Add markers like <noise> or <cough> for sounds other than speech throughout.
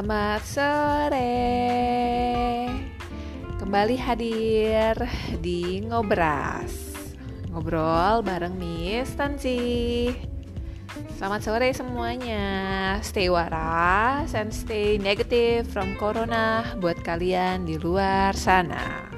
Selamat sore. Kembali hadir di Ngobras. Ngobrol bareng Miss Tansi. Selamat sore semuanya. Stay waras and stay negative from corona buat kalian di luar sana.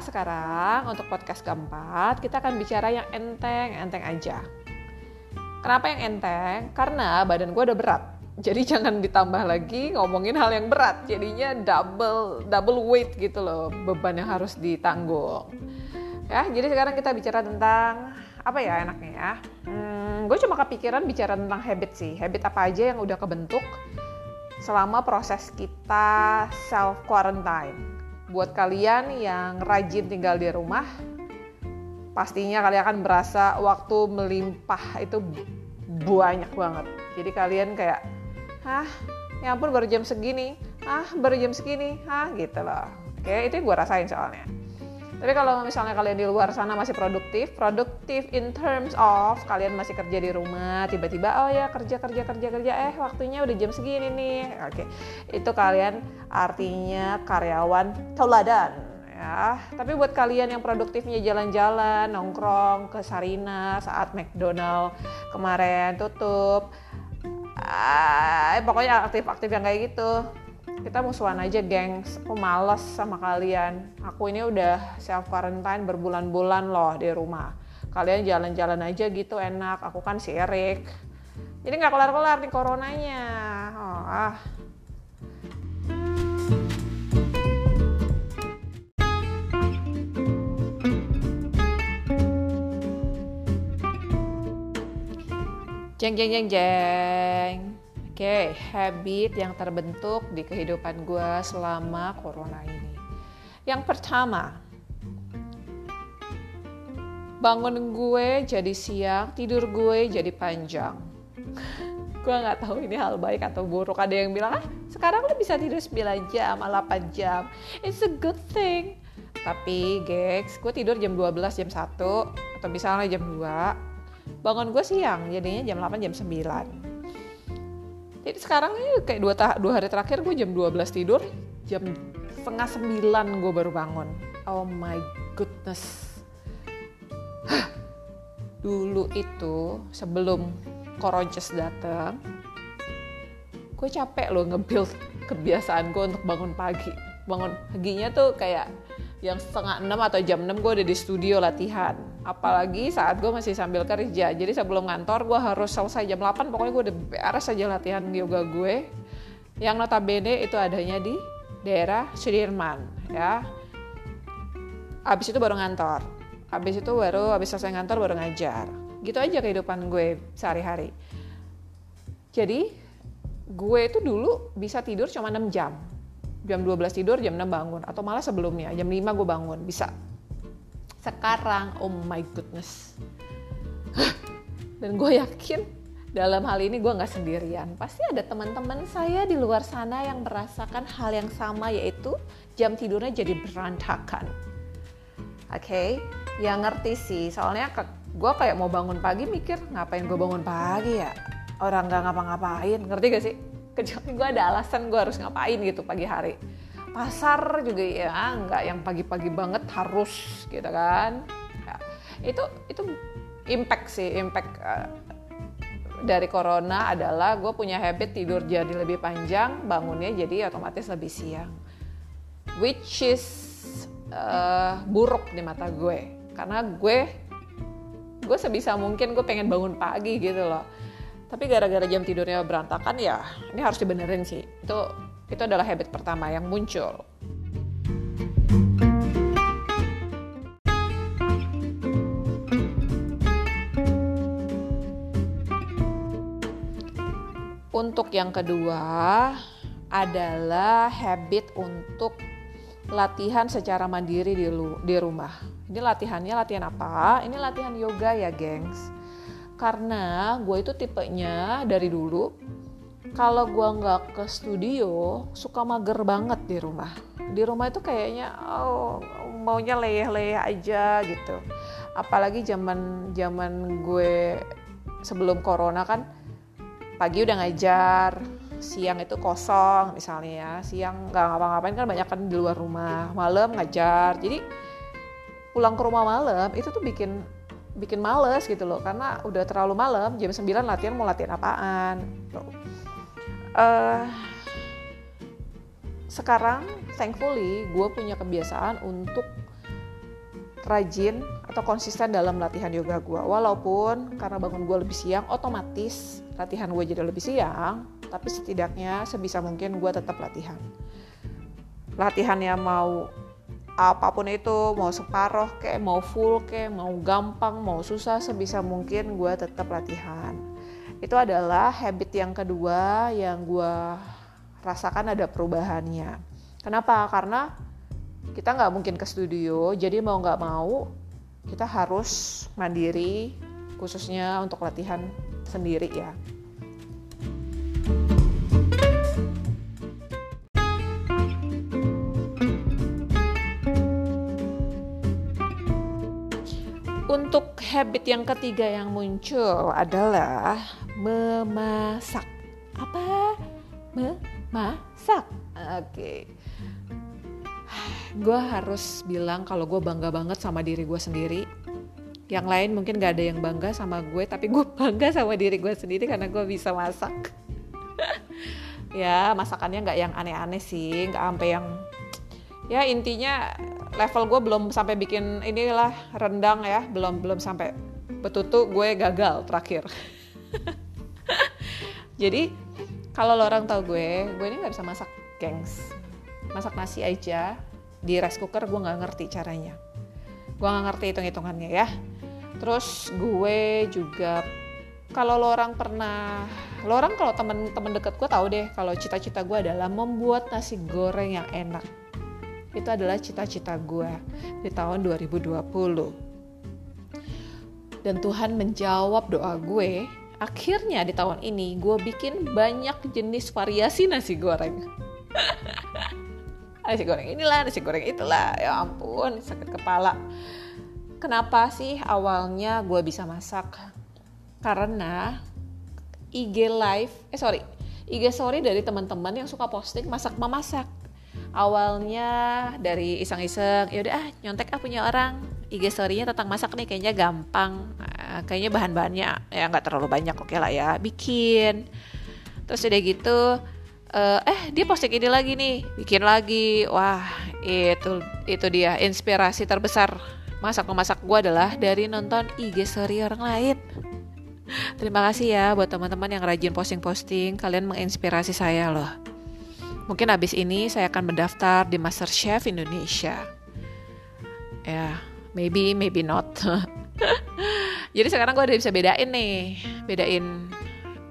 Sekarang untuk podcast keempat kita akan bicara yang enteng, enteng aja. Kenapa yang enteng? Karena badan gue udah berat. Jadi <laughs> jangan ditambah lagi ngomongin hal yang berat. Jadinya double double weight gitu loh beban yang harus ditanggung. Ya, jadi sekarang kita bicara tentang apa ya enaknya ya? Hmm, gue cuma kepikiran bicara tentang habit sih. Habit apa aja yang udah kebentuk selama proses kita self quarantine buat kalian yang rajin tinggal di rumah, pastinya kalian akan berasa waktu melimpah itu banyak banget. Jadi kalian kayak, hah, ya ampun baru jam segini, ah baru jam segini, ah gitu loh. Oke, itu yang gue rasain soalnya. Tapi kalau misalnya kalian di luar sana masih produktif, produktif in terms of kalian masih kerja di rumah, tiba-tiba oh ya kerja kerja kerja kerja, eh waktunya udah jam segini nih, oke, itu kalian artinya karyawan teladan ya. Tapi buat kalian yang produktifnya jalan-jalan, nongkrong ke Sarina saat McDonald kemarin tutup, ah, pokoknya aktif-aktif yang kayak gitu kita musuhan aja gengs. Aku males sama kalian. Aku ini udah self quarantine berbulan-bulan loh di rumah. Kalian jalan-jalan aja gitu enak. Aku kan sirik jadi nggak kelar-kelar nih coronanya. Oh, ah. Jeng jeng jeng jeng okay, habit yang terbentuk di kehidupan gue selama corona ini. Yang pertama, bangun gue jadi siang, tidur gue jadi panjang. <laughs> gue nggak tahu ini hal baik atau buruk. Ada yang bilang, ah sekarang lo bisa tidur 9 jam, 8 jam. It's a good thing. Tapi, gengs, gue tidur jam 12, jam 1, atau misalnya jam 2. Bangun gue siang, jadinya jam 8, jam 9 jadi sekarang ini kayak dua, dua hari terakhir gue jam 12 tidur jam setengah sembilan gue baru bangun. Oh my goodness. <gasps> Dulu itu sebelum koronces datang gue capek loh nge-build kebiasaan gue untuk bangun pagi. Bangun paginya tuh kayak yang setengah enam atau jam enam gue udah di studio latihan apalagi saat gue masih sambil kerja. Jadi sebelum ngantor gue harus selesai jam 8 pokoknya gue udah beres aja latihan yoga gue. Yang notabene itu adanya di daerah Sudirman ya. Abis itu baru ngantor. Abis itu baru abis selesai ngantor baru ngajar. Gitu aja kehidupan gue sehari-hari. Jadi gue itu dulu bisa tidur cuma 6 jam. Jam 12 tidur jam 6 bangun. Atau malah sebelumnya jam 5 gue bangun. Bisa sekarang oh my goodness. Dan gue yakin dalam hal ini gue nggak sendirian. Pasti ada teman-teman saya di luar sana yang merasakan hal yang sama yaitu jam tidurnya jadi berantakan. Oke? Okay? yang ngerti sih soalnya gue kayak mau bangun pagi mikir ngapain gue bangun pagi ya? Orang nggak ngapa-ngapain ngerti gak sih? Kecuali gue ada alasan gue harus ngapain gitu pagi hari pasar juga ya nggak yang pagi-pagi banget harus gitu kan. Ya, itu itu impact sih impact uh, dari corona adalah gue punya habit tidur jadi lebih panjang bangunnya jadi otomatis lebih siang. Which is uh, buruk di mata gue. Karena gue gue sebisa mungkin gue pengen bangun pagi gitu loh. Tapi gara-gara jam tidurnya berantakan ya ini harus dibenerin sih. Itu itu adalah habit pertama yang muncul untuk yang kedua adalah habit untuk latihan secara mandiri di, di rumah. Ini latihannya latihan apa? Ini latihan yoga ya, gengs karena gue itu tipenya dari dulu kalau gue nggak ke studio suka mager banget di rumah. Di rumah itu kayaknya oh maunya leyeh-leyeh aja gitu. Apalagi zaman zaman gue sebelum corona kan pagi udah ngajar siang itu kosong misalnya ya. Siang nggak ngapa-ngapain kan banyak kan di luar rumah. Malam ngajar. Jadi pulang ke rumah malam itu tuh bikin bikin males gitu loh. Karena udah terlalu malam jam 9 latihan mau latihan apaan uh, sekarang thankfully gue punya kebiasaan untuk rajin atau konsisten dalam latihan yoga gue walaupun karena bangun gue lebih siang otomatis latihan gue jadi lebih siang tapi setidaknya sebisa mungkin gue tetap latihan. Latihannya mau apa pun itu mau separoh kayak mau full kayak mau gampang mau susah sebisa mungkin gue tetap latihan itu adalah habit yang kedua yang gue rasakan ada perubahannya. Kenapa? Karena kita nggak mungkin ke studio jadi mau nggak mau kita harus mandiri khususnya untuk latihan sendiri ya Untuk habit yang ketiga yang muncul adalah memasak. Apa? Memasak. Oke. Okay. Gue harus bilang kalau gue bangga banget sama diri gue sendiri. Yang lain mungkin gak ada yang bangga sama gue, tapi gue <laughs> bangga sama diri gue sendiri karena gue bisa masak. <laughs> ya masakannya nggak yang aneh-aneh sih, nggak sampai yang ya intinya level gue belum sampai bikin inilah rendang ya. Belum belum sampai betutu gue gagal terakhir. <laughs> Jadi kalau lo orang tahu gue gue ini nggak bisa masak gengs. Masak nasi aja di rice cooker gue nggak ngerti caranya. Gue nggak ngerti hitung hitungannya ya. Terus gue juga kalau lo orang pernah lo orang kalau temen-temen deket gue tahu deh kalau cita-cita gue adalah membuat nasi goreng yang enak itu adalah cita-cita gue di tahun 2020. Dan Tuhan menjawab doa gue. Akhirnya di tahun ini gue bikin banyak jenis variasi nasi goreng. <laughs> nasi goreng inilah, nasi goreng itulah. Ya ampun, sakit kepala. Kenapa sih awalnya gue bisa masak? Karena IG live, eh sorry, IG story dari teman-teman yang suka posting masak memasak awalnya dari iseng-iseng ya udah ah nyontek ah punya orang IG story-nya tentang masak nih kayaknya gampang uh, kayaknya bahan-bahannya ya nggak terlalu banyak oke okay lah ya bikin terus udah gitu uh, eh dia posting ini lagi nih bikin lagi wah itu itu dia inspirasi terbesar masak memasak gue adalah dari nonton IG story orang lain Terima kasih ya buat teman-teman yang rajin posting-posting. Kalian menginspirasi saya loh. Mungkin abis ini saya akan mendaftar di Master Chef Indonesia. Ya, yeah, maybe, maybe not. <laughs> Jadi sekarang gue udah bisa bedain nih, bedain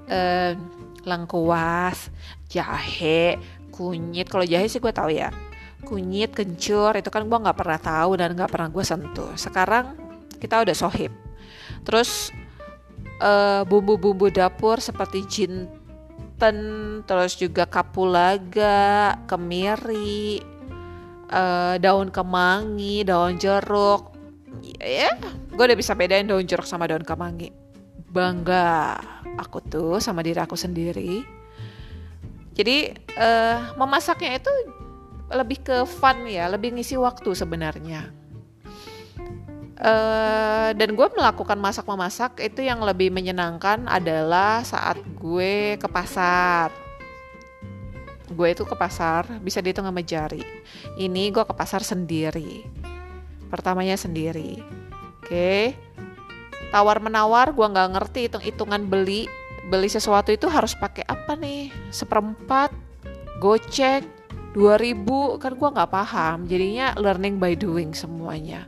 uh, lengkuas, jahe, kunyit. Kalau jahe sih gue tahu ya. Kunyit, kencur itu kan gue nggak pernah tahu dan nggak pernah gue sentuh. Sekarang kita udah sohib. Terus uh, bumbu-bumbu dapur seperti jin terus juga kapulaga, kemiri, uh, daun kemangi, daun jeruk. Ya, gue udah bisa bedain daun jeruk sama daun kemangi. Bangga aku tuh sama diri aku sendiri. Jadi uh, memasaknya itu lebih ke fun ya, lebih ngisi waktu sebenarnya Uh, dan gue melakukan masak memasak itu yang lebih menyenangkan adalah saat gue ke pasar. Gue itu ke pasar bisa dihitung sama jari. Ini gue ke pasar sendiri. Pertamanya sendiri. Oke. Okay. Tawar menawar gue nggak ngerti hitung hitungan beli beli sesuatu itu harus pakai apa nih seperempat gocek 2000 kan gue nggak paham jadinya learning by doing semuanya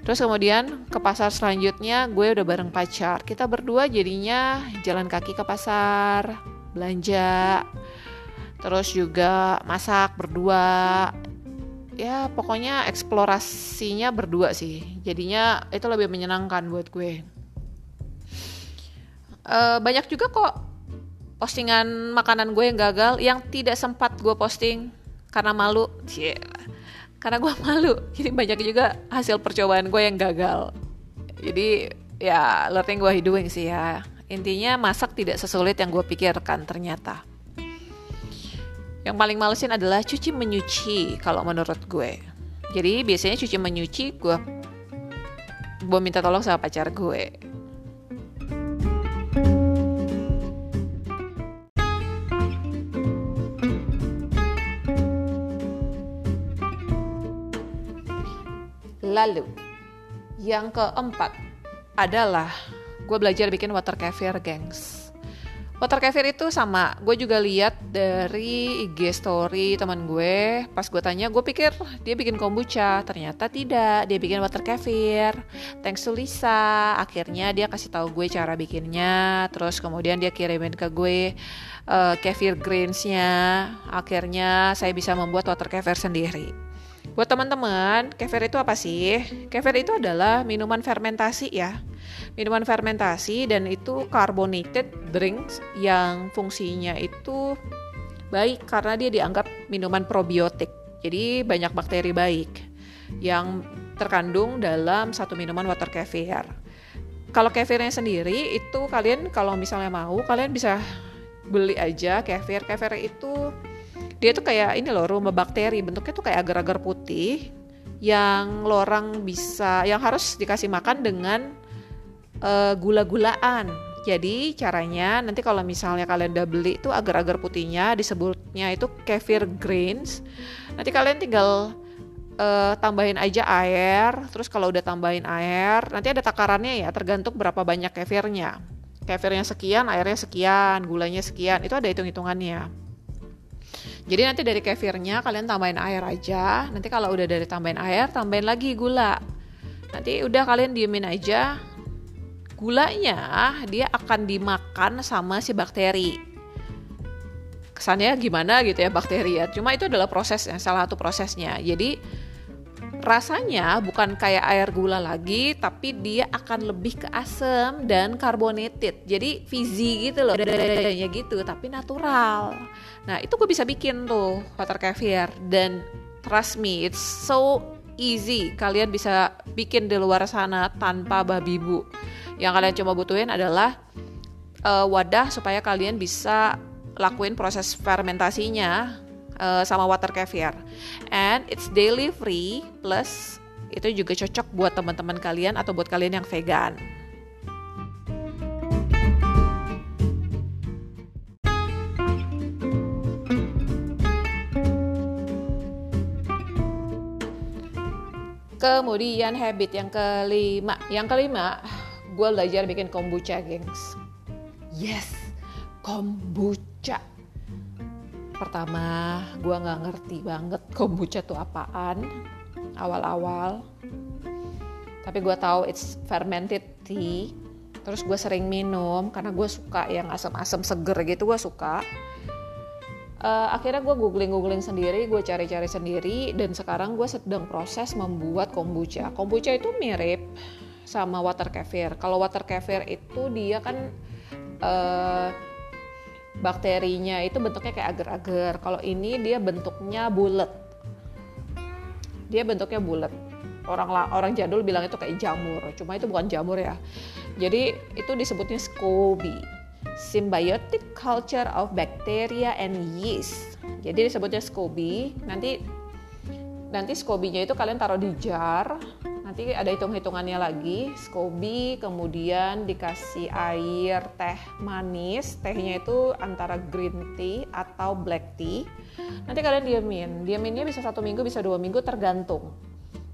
Terus kemudian ke pasar selanjutnya gue udah bareng pacar. Kita berdua jadinya jalan kaki ke pasar, belanja, terus juga masak berdua. Ya pokoknya eksplorasinya berdua sih. Jadinya itu lebih menyenangkan buat gue. Uh, banyak juga kok postingan makanan gue yang gagal yang tidak sempat gue posting karena malu Cie. Karena gue malu. Jadi banyak juga hasil percobaan gue yang gagal. Jadi ya learning gue doing sih ya. Intinya masak tidak sesulit yang gue pikirkan ternyata. Yang paling malesin adalah cuci menyuci kalau menurut gue. Jadi biasanya cuci menyuci gue gue minta tolong sama pacar gue Lalu, yang keempat adalah gue belajar bikin water kefir, gengs. Water kefir itu sama, gue juga lihat dari IG story teman gue. Pas gue tanya, gue pikir dia bikin kombucha, ternyata tidak. Dia bikin water kefir. Thanks to Lisa, akhirnya dia kasih tahu gue cara bikinnya. Terus kemudian dia kirimin ke gue uh, kefir greensnya. Akhirnya saya bisa membuat water kefir sendiri. Buat teman-teman, kefir itu apa sih? Kefir itu adalah minuman fermentasi ya. Minuman fermentasi dan itu carbonated drinks yang fungsinya itu baik karena dia dianggap minuman probiotik. Jadi banyak bakteri baik yang terkandung dalam satu minuman water kefir. Kalau kefirnya sendiri itu kalian kalau misalnya mau kalian bisa beli aja kefir. Kefir itu dia tuh kayak ini loh rumah bakteri. Bentuknya tuh kayak agar-agar putih yang lorang bisa yang harus dikasih makan dengan uh, gula-gulaan. Jadi caranya nanti kalau misalnya kalian udah beli tuh agar-agar putihnya disebutnya itu kefir grains nanti kalian tinggal uh, tambahin aja air. Terus kalau udah tambahin air nanti ada takarannya ya tergantung berapa banyak kefirnya. Kefirnya sekian airnya sekian gulanya sekian. Itu ada hitung-hitungannya jadi nanti dari kefirnya kalian tambahin air aja. Nanti kalau udah dari tambahin air, tambahin lagi gula. Nanti udah kalian diemin aja. Gulanya dia akan dimakan sama si bakteri. Kesannya gimana gitu ya bakteri ya. Cuma itu adalah prosesnya, salah satu prosesnya. Jadi rasanya bukan kayak air gula lagi tapi dia akan lebih ke asam dan carbonated jadi fizzy gitu loh dadanya gitu tapi natural. Nah itu gue bisa bikin tuh water kefir dan trust me it's so easy. Kalian bisa bikin di luar sana tanpa babi bu. Yang kalian cuma butuhin adalah uh, wadah supaya kalian bisa lakuin proses fermentasinya uh, sama water kefir. And it's daily free plus itu juga cocok buat teman-teman kalian atau buat kalian yang vegan. Kemudian habit yang kelima, yang kelima, gue belajar bikin kombucha, gengs. Yes, kombucha pertama gue nggak ngerti banget kombucha tuh apaan awal-awal. Tapi gue tahu it's fermented tea. Terus gue sering minum karena gue suka yang asam-asam seger gitu gue suka. Uh, akhirnya gue googling googling sendiri gue cari-cari sendiri dan sekarang gue sedang proses membuat kombucha. Kombucha itu mirip sama water kefir. Kalau water kefir itu dia kan uh, bakterinya itu bentuknya kayak agar-agar. Kalau ini dia bentuknya bulat. Dia bentuknya bulat. Orang orang jadul bilang itu kayak jamur, cuma itu bukan jamur ya. Jadi itu disebutnya SCOBY, Symbiotic Culture of Bacteria and Yeast. Jadi disebutnya SCOBY. Nanti nanti SCOBY-nya itu kalian taruh di jar, nanti ada hitung-hitungannya lagi. SCOBY kemudian dikasih air teh manis. Tehnya itu antara green tea atau black tea. Nanti kalian diamin diaminnya bisa satu minggu bisa dua minggu tergantung.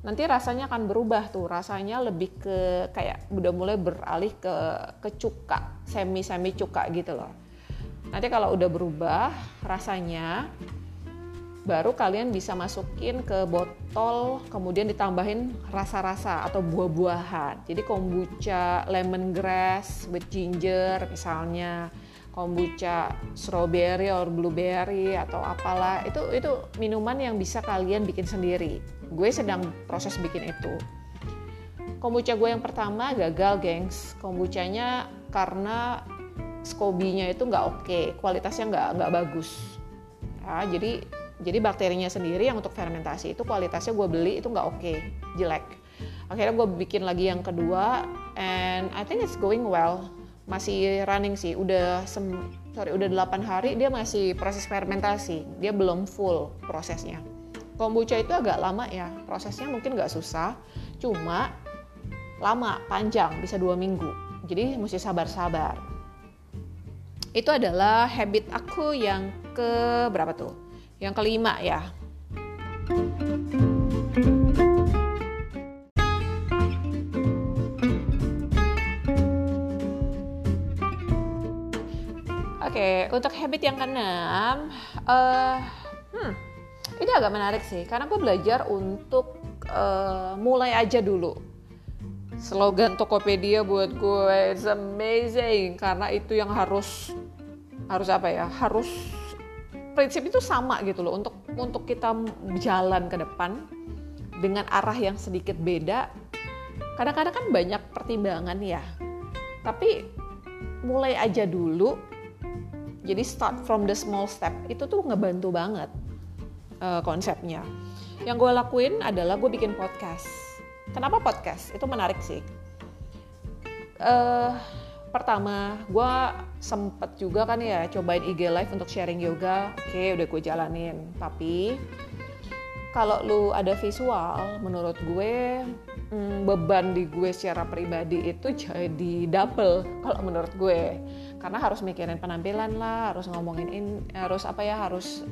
Nanti rasanya akan berubah tuh. Rasanya lebih ke kayak udah mulai beralih ke ke cuka. Semi semi cuka gitu loh. Nanti kalau udah berubah rasanya baru kalian bisa masukin ke botol kemudian ditambahin rasa-rasa atau buah-buahan. Jadi kombucha lemongrass with ginger misalnya kombucha strawberry or blueberry atau apalah. Itu itu minuman yang bisa kalian bikin sendiri. Gue sedang proses bikin itu. Kombucha gue yang pertama gagal gengs. Kombuchanya karena SCOBY-nya itu nggak oke, kualitasnya nggak nggak bagus. Ya, jadi jadi bakterinya sendiri yang untuk fermentasi itu kualitasnya gue beli itu nggak oke, jelek. Akhirnya gue bikin lagi yang kedua, and I think it's going well. Masih running sih, udah sem sorry udah 8 hari dia masih proses fermentasi, dia belum full prosesnya. Kombucha itu agak lama ya, prosesnya mungkin nggak susah, cuma lama, panjang, bisa dua minggu. Jadi mesti sabar-sabar. Itu adalah habit aku yang ke berapa tuh? Yang kelima ya. Oke, untuk habit yang keenam, uh, hmm, ini agak menarik sih, karena gue belajar untuk uh, mulai aja dulu slogan Tokopedia buat gue it's amazing karena itu yang harus harus apa ya harus prinsip itu sama gitu loh untuk untuk kita jalan ke depan dengan arah yang sedikit beda kadang-kadang kan banyak pertimbangan ya tapi mulai aja dulu jadi start from the small step itu tuh ngebantu banget uh, konsepnya yang gue lakuin adalah gue bikin podcast Kenapa podcast? Itu menarik sih. Uh, pertama, gue sempet juga kan ya cobain IG Live untuk sharing yoga. Oke, udah gue jalanin. Tapi kalau lu ada visual, menurut gue hmm, beban di gue secara pribadi itu jadi double kalau menurut gue. Karena harus mikirin penampilan lah, harus ngomongin in, harus apa ya, harus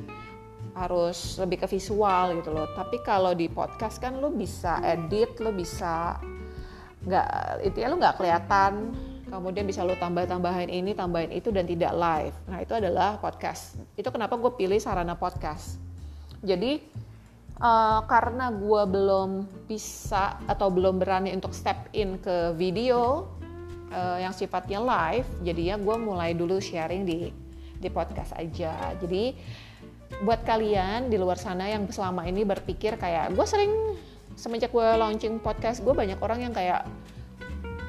harus lebih ke visual gitu loh. Tapi kalau di podcast kan lo bisa edit, lo bisa nggak itu ya lo nggak kelihatan. Kemudian bisa lo tambah-tambahin ini, tambahin itu dan tidak live. Nah itu adalah podcast. Itu kenapa gue pilih sarana podcast. Jadi uh, karena gue belum bisa atau belum berani untuk step in ke video uh, yang sifatnya live, jadinya gue mulai dulu sharing di di podcast aja. Jadi buat kalian di luar sana yang selama ini berpikir kayak gue sering semenjak gue launching podcast gue banyak orang yang kayak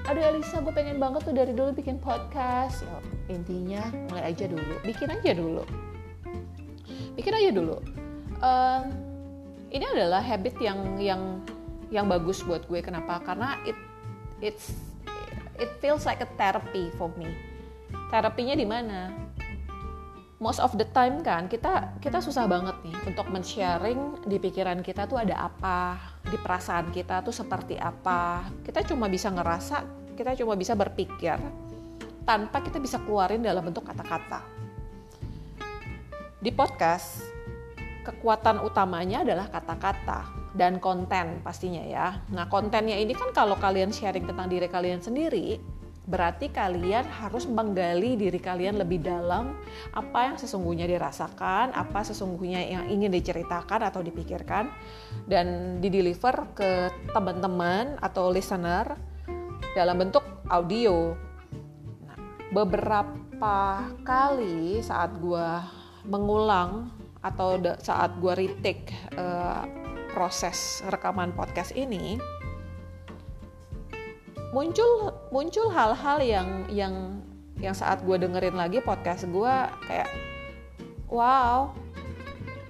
aduh Elisa gue pengen banget tuh dari dulu bikin podcast. Ya, intinya mulai aja dulu. Bikin aja dulu. Bikin aja dulu. Uh, ini adalah habit yang yang yang bagus buat gue. Kenapa? Karena it it's it feels like a therapy for me. Terapinya di mana most of the time kan kita kita susah banget nih untuk men-sharing di pikiran kita tuh ada apa, di perasaan kita tuh seperti apa. Kita cuma bisa ngerasa, kita cuma bisa berpikir tanpa kita bisa keluarin dalam bentuk kata-kata. Di podcast, kekuatan utamanya adalah kata-kata dan konten pastinya ya. Nah, kontennya ini kan kalau kalian sharing tentang diri kalian sendiri, berarti kalian harus menggali diri kalian lebih dalam apa yang sesungguhnya dirasakan, apa sesungguhnya yang ingin diceritakan atau dipikirkan dan dideliver ke teman-teman atau listener dalam bentuk audio. Nah, beberapa kali saat gue mengulang atau saat gue retake uh, proses rekaman podcast ini, muncul muncul hal-hal yang yang yang saat gue dengerin lagi podcast gue kayak wow.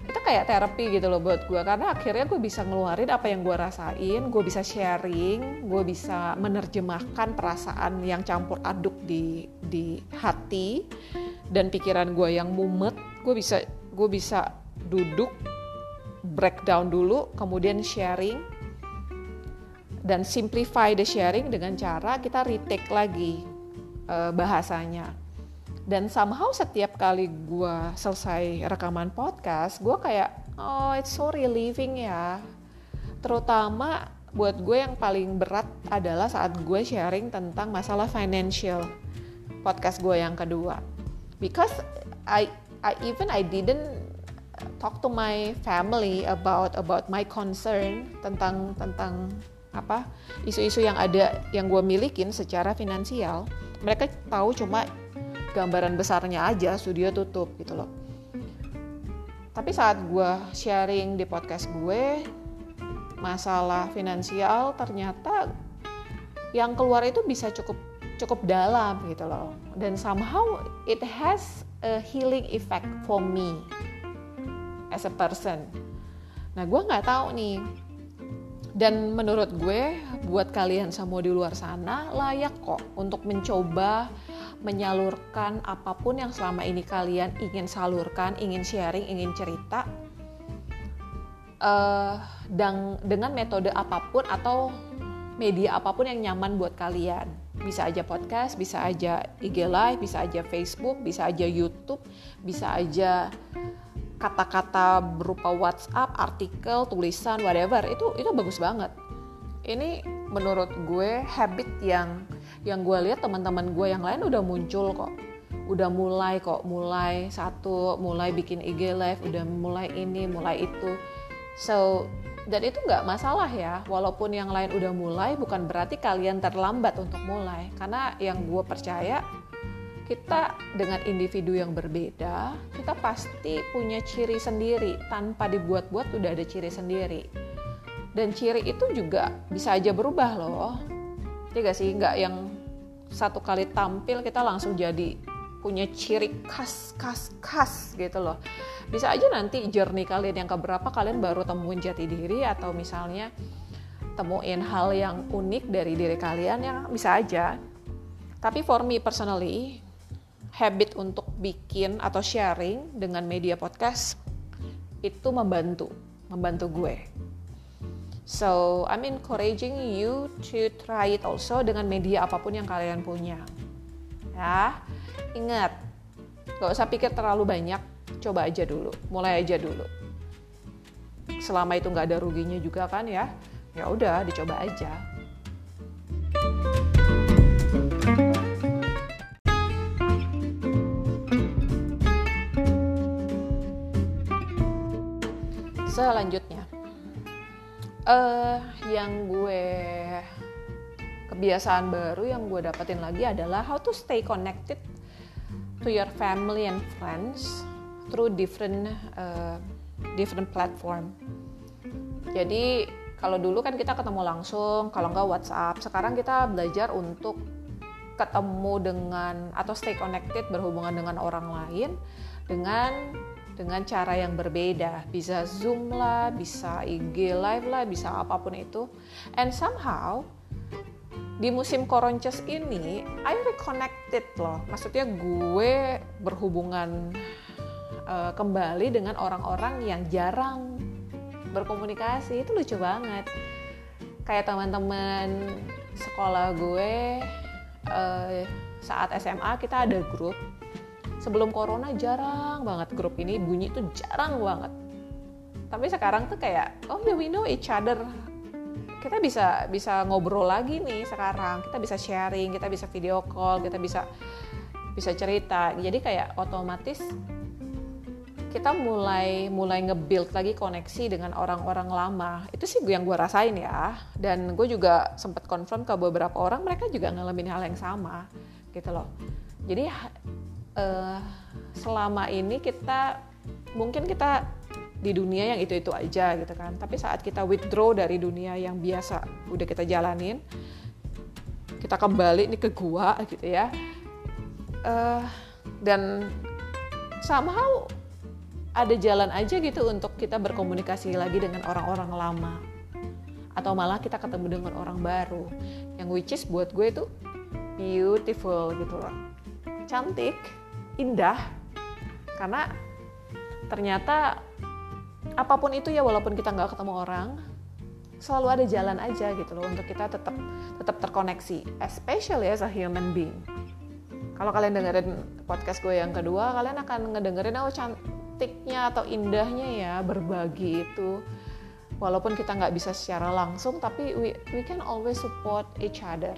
Itu kayak terapi gitu loh buat gue karena akhirnya gue bisa ngeluarin apa yang gue rasain gue bisa sharing gue bisa menerjemahkan perasaan yang campur aduk di di hati dan pikiran gue yang mumet. Gue bisa gue bisa duduk breakdown dulu kemudian sharing dan simplify the sharing dengan cara kita retake lagi uh, bahasanya. Dan somehow setiap kali gue selesai rekaman podcast, gue kayak, oh it's so relieving ya. Terutama buat gue yang paling berat adalah saat gue sharing tentang masalah financial podcast gue yang kedua. Because I, I even I didn't talk to my family about about my concern tentang tentang apa isu-isu yang ada yang gue milikin secara finansial mereka tahu cuma gambaran besarnya aja studio tutup gitu loh. Tapi saat gue sharing di podcast gue masalah finansial ternyata yang keluar itu bisa cukup cukup dalam gitu loh. Dan somehow it has a healing effect for me as a person. Nah gue nggak tahu nih dan menurut gue buat kalian semua di luar sana layak kok untuk mencoba menyalurkan apa pun yang selama ini kalian ingin salurkan, ingin sharing, ingin cerita uh, dan dengan metode apa pun atau media apa pun yang nyaman buat kalian. Bisa aja podcast, bisa aja IG Live, bisa aja Facebook, bisa aja YouTube, bisa aja kata-kata berupa WhatsApp, artikel, tulisan, whatever. Itu itu bagus banget. Ini menurut gue habit yang yang gue lihat teman-teman gue yang lain udah muncul kok udah mulai kok mulai satu mulai bikin IG live udah mulai ini mulai itu so dan itu nggak masalah ya walaupun yang lain udah mulai bukan berarti kalian terlambat untuk mulai karena yang gue percaya kita dengan individu yang berbeda kita pasti punya ciri sendiri. Tanpa dibuat-buat udah ada ciri sendiri. Dan ciri itu juga bisa aja berubah loh. Tidak sih? Nggak yang satu kali tampil kita langsung jadi punya ciri khas khas khas gitu loh. Bisa aja nanti journey kalian yang keberapa kalian baru temuin jati diri atau misalnya temuin hal yang unik dari diri kalian yang bisa aja. Tapi for me personally habit untuk bikin atau sharing dengan media podcast itu membantu membantu gue So I'm encouraging you to try it also dengan media apa pun yang kalian punya. Ya, ingat, gak usah pikir terlalu banyak, coba aja dulu, mulai aja dulu. Selama itu nggak ada ruginya juga kan ya, ya udah dicoba aja. Selanjutnya, uh, yang gue kebiasaan baru yang gue dapetin lagi adalah how to stay connected to your family and friends through different uh, different platform. Jadi kalau dulu kan kita ketemu langsung, kalau nggak WhatsApp. Sekarang kita belajar untuk ketemu dengan atau stay connected berhubungan dengan orang lain dengan dengan cara yang berbeda. Bisa Zoom lah, bisa IG live lah, bisa apa pun itu. And somehow di musim koronces ini, I reconnected loh. Maksudnya gue berhubungan uh, kembali dengan orang-orang yang jarang berkomunikasi. Itu lucu banget. Kayak teman-teman sekolah gue uh, saat SMA kita ada grup sebelum corona jarang banget. Grup ini bunyi tuh jarang banget. Tapi sekarang tuh kayak oh yeah we know each other. Kita bisa bisa ngobrol lagi nih sekarang. Kita bisa sharing kita bisa video call kita bisa bisa cerita. Jadi kayak otomatis kita mulai mulai nge-build lagi koneksi dengan orang-orang lama. Itu sih yang gue rasain ya. Dan gue juga sempat confirm ke beberapa orang mereka juga ngalamin hal yang sama gitu loh. Jadi uh, selama ini kita mungkin kita di dunia yang itu-itu aja gitu kan. Tapi saat kita withdraw dari dunia yang biasa udah kita jalanin, kita kembali nih ke gua gitu ya. Uh, dan somehow ada jalan aja gitu untuk kita berkomunikasi lagi dengan orang-orang lama atau malah kita ketemu dengan orang baru yang which is buat gue itu beautiful gitu loh cantik indah karena ternyata apa pun itu ya walaupun kita nggak ketemu orang selalu ada jalan aja gitu loh untuk kita tetap tetap terkoneksi especially as a human being. Kalau kalian dengerin podcast gue yang kedua kalian akan ngedengerin oh cantiknya atau indahnya ya berbagi itu. Walaupun kita nggak bisa secara langsung tapi we, we can always support each other.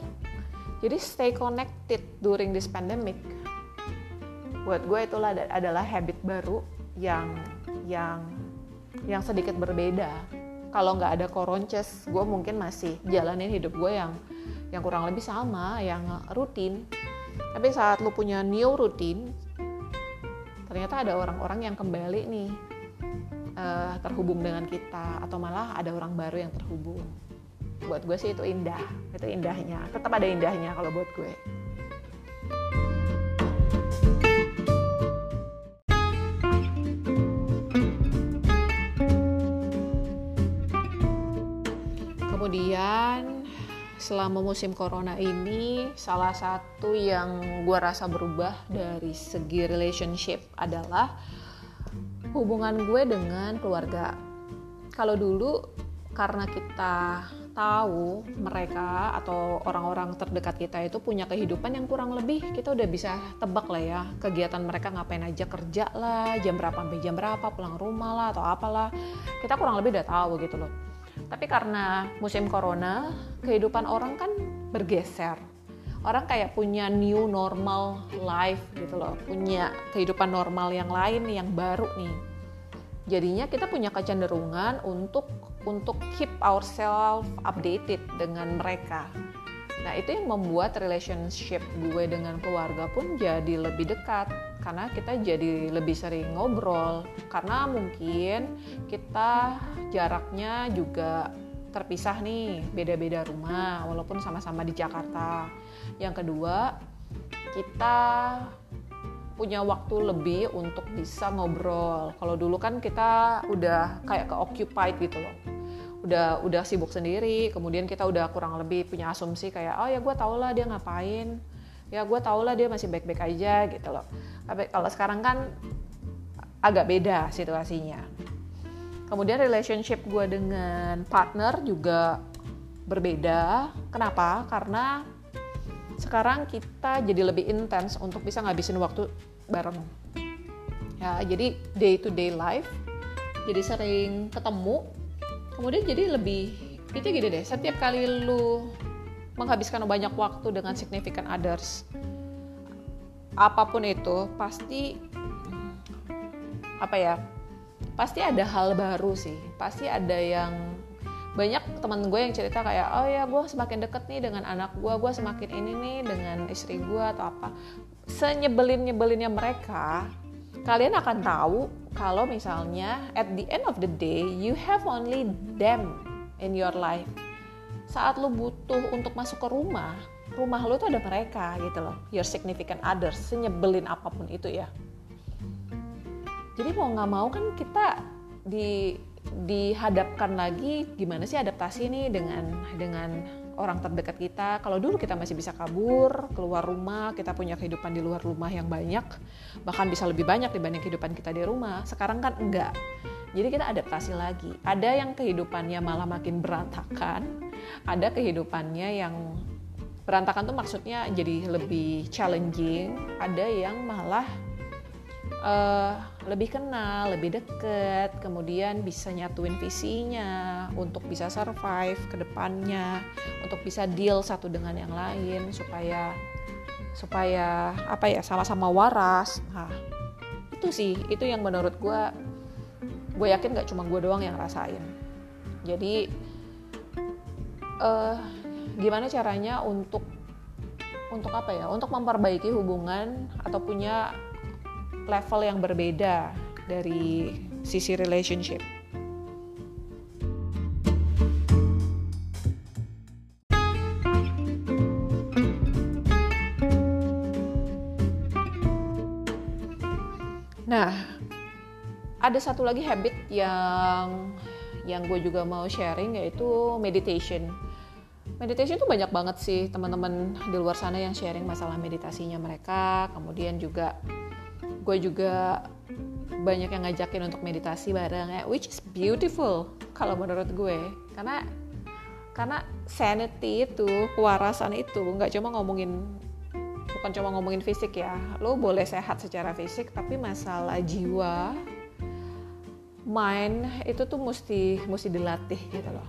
Jadi stay connected during this pandemic buat gue itulah adalah habit baru yang yang yang sedikit berbeda. Kalau nggak ada koronces gue mungkin masih jalanin hidup gue yang yang kurang lebih sama yang rutin. Tapi saat lu punya new rutin ternyata ada orang-orang yang kembali nih uh, terhubung dengan kita atau malah ada orang baru yang terhubung. Buat gue sih itu indah itu indahnya. Tetap ada indahnya kalau buat gue selama musim corona ini salah satu yang gue rasa berubah dari segi relationship adalah hubungan gue dengan keluarga. Kalau dulu karena kita tahu mereka atau orang-orang terdekat kita itu punya kehidupan yang kurang lebih kita udah bisa tebak lah ya kegiatan mereka ngapain aja kerja lah jam berapa sampai jam berapa pulang rumah lah atau apalah. Kita kurang lebih udah tahu gitu loh tapi karena musim corona, kehidupan orang kan bergeser. Orang kayak punya new normal life gitu loh, punya kehidupan normal yang lain yang baru nih. Jadinya kita punya kecenderungan untuk untuk keep ourselves updated dengan mereka. Nah, itu yang membuat relationship gue dengan keluarga pun jadi lebih dekat karena kita jadi lebih sering ngobrol karena mungkin kita jaraknya juga terpisah nih, beda-beda rumah walaupun sama-sama di Jakarta. Yang kedua, kita punya waktu lebih untuk bisa ngobrol. Kalau dulu kan kita udah kayak ke occupied gitu loh udah udah sibuk sendiri kemudian kita udah kurang lebih punya asumsi kayak oh ya gue tau lah dia ngapain. Ya gue tau lah dia masih baik-baik aja gitu loh. Tapi kalau sekarang kan agak beda situasinya. Kemudian relationship gue dengan partner juga berbeda. Kenapa? Karena sekarang kita jadi lebih intens untuk bisa ngabisin waktu bareng. Ya jadi day to day life jadi sering ketemu kemudian jadi lebih itu gini deh setiap kali lu menghabiskan banyak waktu dengan significant others apa pun itu pasti apa ya pasti ada hal baru sih. Pasti ada yang banyak teman gue yang cerita kayak oh ya gue semakin deket nih dengan anak gue gue semakin ini nih dengan istri gue atau apa. Senyebelin nyebelinnya mereka kalian akan tahu kalau misalnya at the end of the day you have only them in your life. Saat lu butuh untuk masuk ke rumah rumah lu tuh ada mereka gitu loh. Your significant others senyebelin apa pun itu ya. Jadi mau nggak mau kan kita di dihadapkan lagi gimana sih adaptasi nih dengan dengan orang terdekat kita. Kalau dulu kita masih bisa kabur, keluar rumah, kita punya kehidupan di luar rumah yang banyak, bahkan bisa lebih banyak dibanding kehidupan kita di rumah. Sekarang kan enggak. Jadi kita adaptasi lagi. Ada yang kehidupannya malah makin berantakan, ada kehidupannya yang berantakan tuh maksudnya jadi lebih challenging, ada yang malah uh, lebih kenal, lebih deket, kemudian bisa nyatuin visinya untuk bisa survive ke depannya, untuk bisa deal satu dengan yang lain supaya supaya apa ya sama-sama waras. Nah, itu sih itu yang menurut gue gue yakin gak cuma gue doang yang rasain. Jadi uh, gimana caranya untuk untuk apa ya? Untuk memperbaiki hubungan atau punya level yang berbeda dari sisi relationship. Nah, ada satu lagi habit yang yang gue juga mau sharing yaitu meditation. Meditation itu banyak banget sih teman-teman di luar sana yang sharing masalah meditasinya mereka, kemudian juga gue juga banyak yang ngajakin untuk meditasi bareng ya which is beautiful kalau menurut gue. Karena karena sanity itu kewarasan itu nggak cuma ngomongin bukan cuma ngomongin fisik ya. Lo boleh sehat secara fisik tapi masalah jiwa mind itu tuh mesti mesti dilatih gitu loh.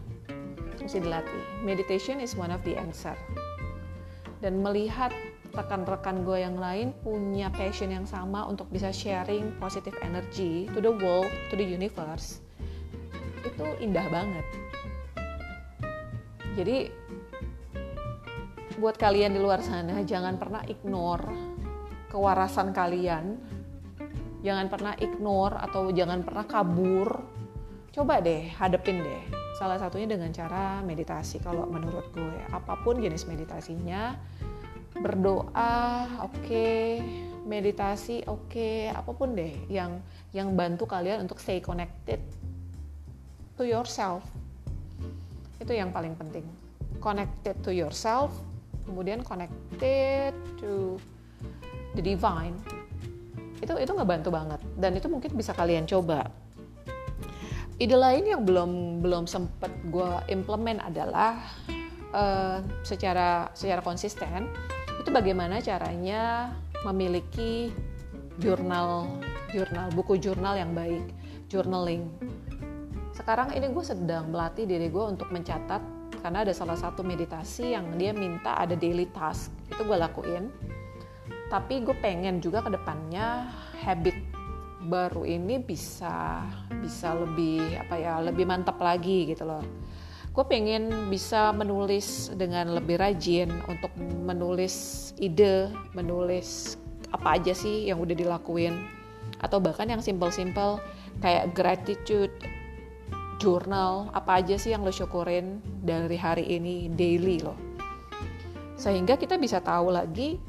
Mesti dilatih. Meditation is one of the answer. Dan melihat rekan-rekan gue yang lain punya passion yang sama untuk bisa sharing positive energy to the world, to the universe, itu indah banget. Jadi buat kalian di luar sana jangan pernah ignore kewarasan kalian, jangan pernah ignore atau jangan pernah kabur. Coba deh hadepin deh. Salah satunya dengan cara meditasi kalau menurut gue. Apa pun jenis meditasinya, berdoa oke. Okay, meditasi oke. Okay, apa pun deh yang yang bantu kalian untuk stay connected to yourself. Itu yang paling penting. Connected to yourself kemudian connected to the divine. Itu itu ngebantu banget. Dan itu mungkin bisa kalian coba. Ide lain yang belum belum sempet gue implement adalah uh, secara secara konsisten itu bagaimana caranya memiliki jurnal jurnal buku jurnal yang baik? Journaling. Sekarang ini gue sedang melatih diri gue untuk mencatat karena ada salah satu meditasi yang dia minta ada daily task. Itu gue lakuin. Tapi gue pengen juga ke depannya habit baru ini bisa bisa lebih apa ya lebih mantap lagi gitu loh gue pengen bisa menulis dengan lebih rajin untuk menulis ide menulis apa aja sih yang udah dilakuin atau bahkan yang simple-simple kayak gratitude journal apa aja sih yang lo syukurin dari hari ini daily loh sehingga kita bisa tahu lagi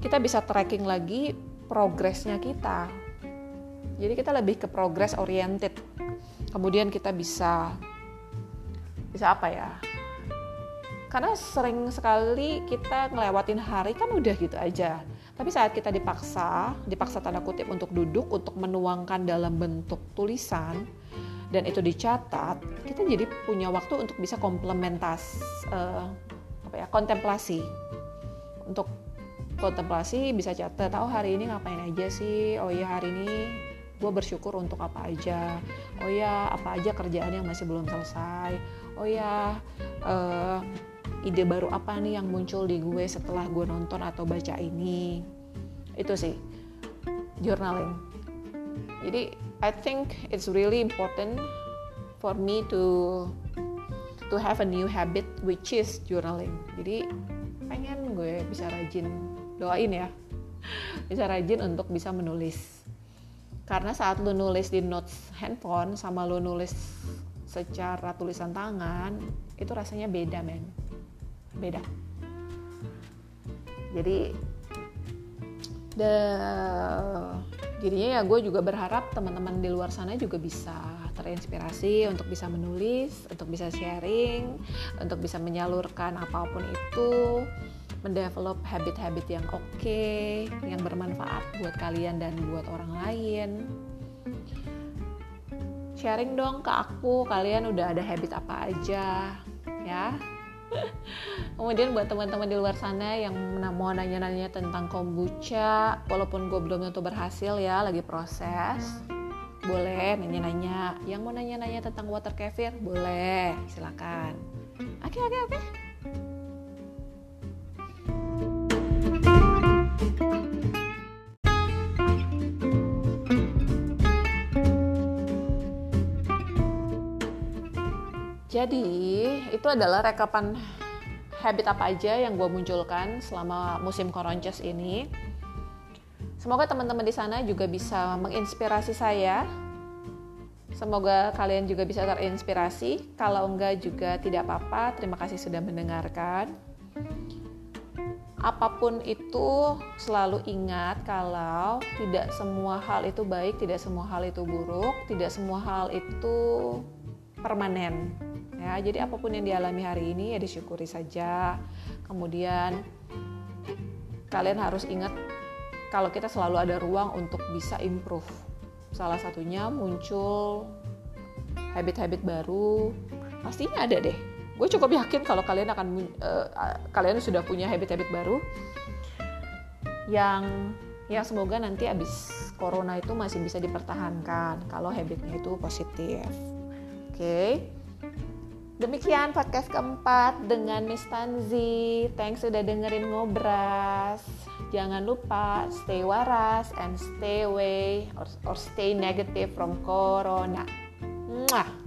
kita bisa tracking lagi progresnya kita. Jadi kita lebih ke progress oriented. Kemudian kita bisa bisa apa ya? Karena sering sekali kita ngelewatin hari kan udah gitu aja. Tapi saat kita dipaksa, dipaksa tanda kutip untuk duduk untuk menuangkan dalam bentuk tulisan dan itu dicatat, kita jadi punya waktu untuk bisa komplementas uh, apa ya, kontemplasi untuk kontemplasi bisa catat tahu hari ini ngapain aja sih oh iya hari ini gue bersyukur untuk apa aja oh ya apa aja kerjaan yang masih belum selesai oh ya uh, ide baru apa nih yang muncul di gue setelah gue nonton atau baca ini? Itu sih journaling. Jadi I think it's really important for me to to have a new habit which is journaling. Jadi pengen gue bisa rajin doain ya. <laughs> Bisa rajin untuk bisa menulis. Karena saat lu nulis di notes handphone sama lu nulis secara tulisan tangan itu rasanya beda men beda jadi the jadinya ya gue juga berharap teman-teman di luar sana juga bisa terinspirasi untuk bisa menulis untuk bisa sharing untuk bisa menyalurkan apa pun itu mendevelop habit-habit yang oke, okay, yang bermanfaat buat kalian dan buat orang lain. Sharing dong ke aku, kalian udah ada habit apa aja, ya. <laughs> Kemudian buat teman-teman di luar sana yang mau nanya-nanya tentang kombucha, walaupun gue belum tentu berhasil ya, lagi proses, boleh nanya-nanya. Yang mau nanya-nanya tentang water kefir, boleh, silakan. Oke, oke, oke. Jadi itu adalah rekapan habit apa aja yang gue munculkan selama musim koronces ini. Semoga teman-teman di sana juga bisa menginspirasi saya. Semoga kalian juga bisa terinspirasi. Kalau enggak juga tidak apa-apa. Terima kasih sudah mendengarkan. Apa pun itu selalu ingat kalau tidak semua hal itu baik, tidak semua hal itu buruk, tidak semua hal itu permanen ya jadi apa pun yang dialami hari ini ya disyukuri saja. Kemudian kalian harus ingat kalau kita selalu ada ruang untuk bisa improve. Salah satunya muncul habit-habit baru. Pastinya ada deh. Gue cukup yakin kalau kalian akan uh, kalian sudah punya habit-habit baru yang ya semoga nanti abis corona itu masih bisa dipertahankan kalau habitnya itu positif. Oke? okay? Demikian podcast keempat dengan Miss Tanzi. Thanks sudah dengerin ngobras. Jangan lupa stay waras and stay away or, or stay negative from corona. Mwah.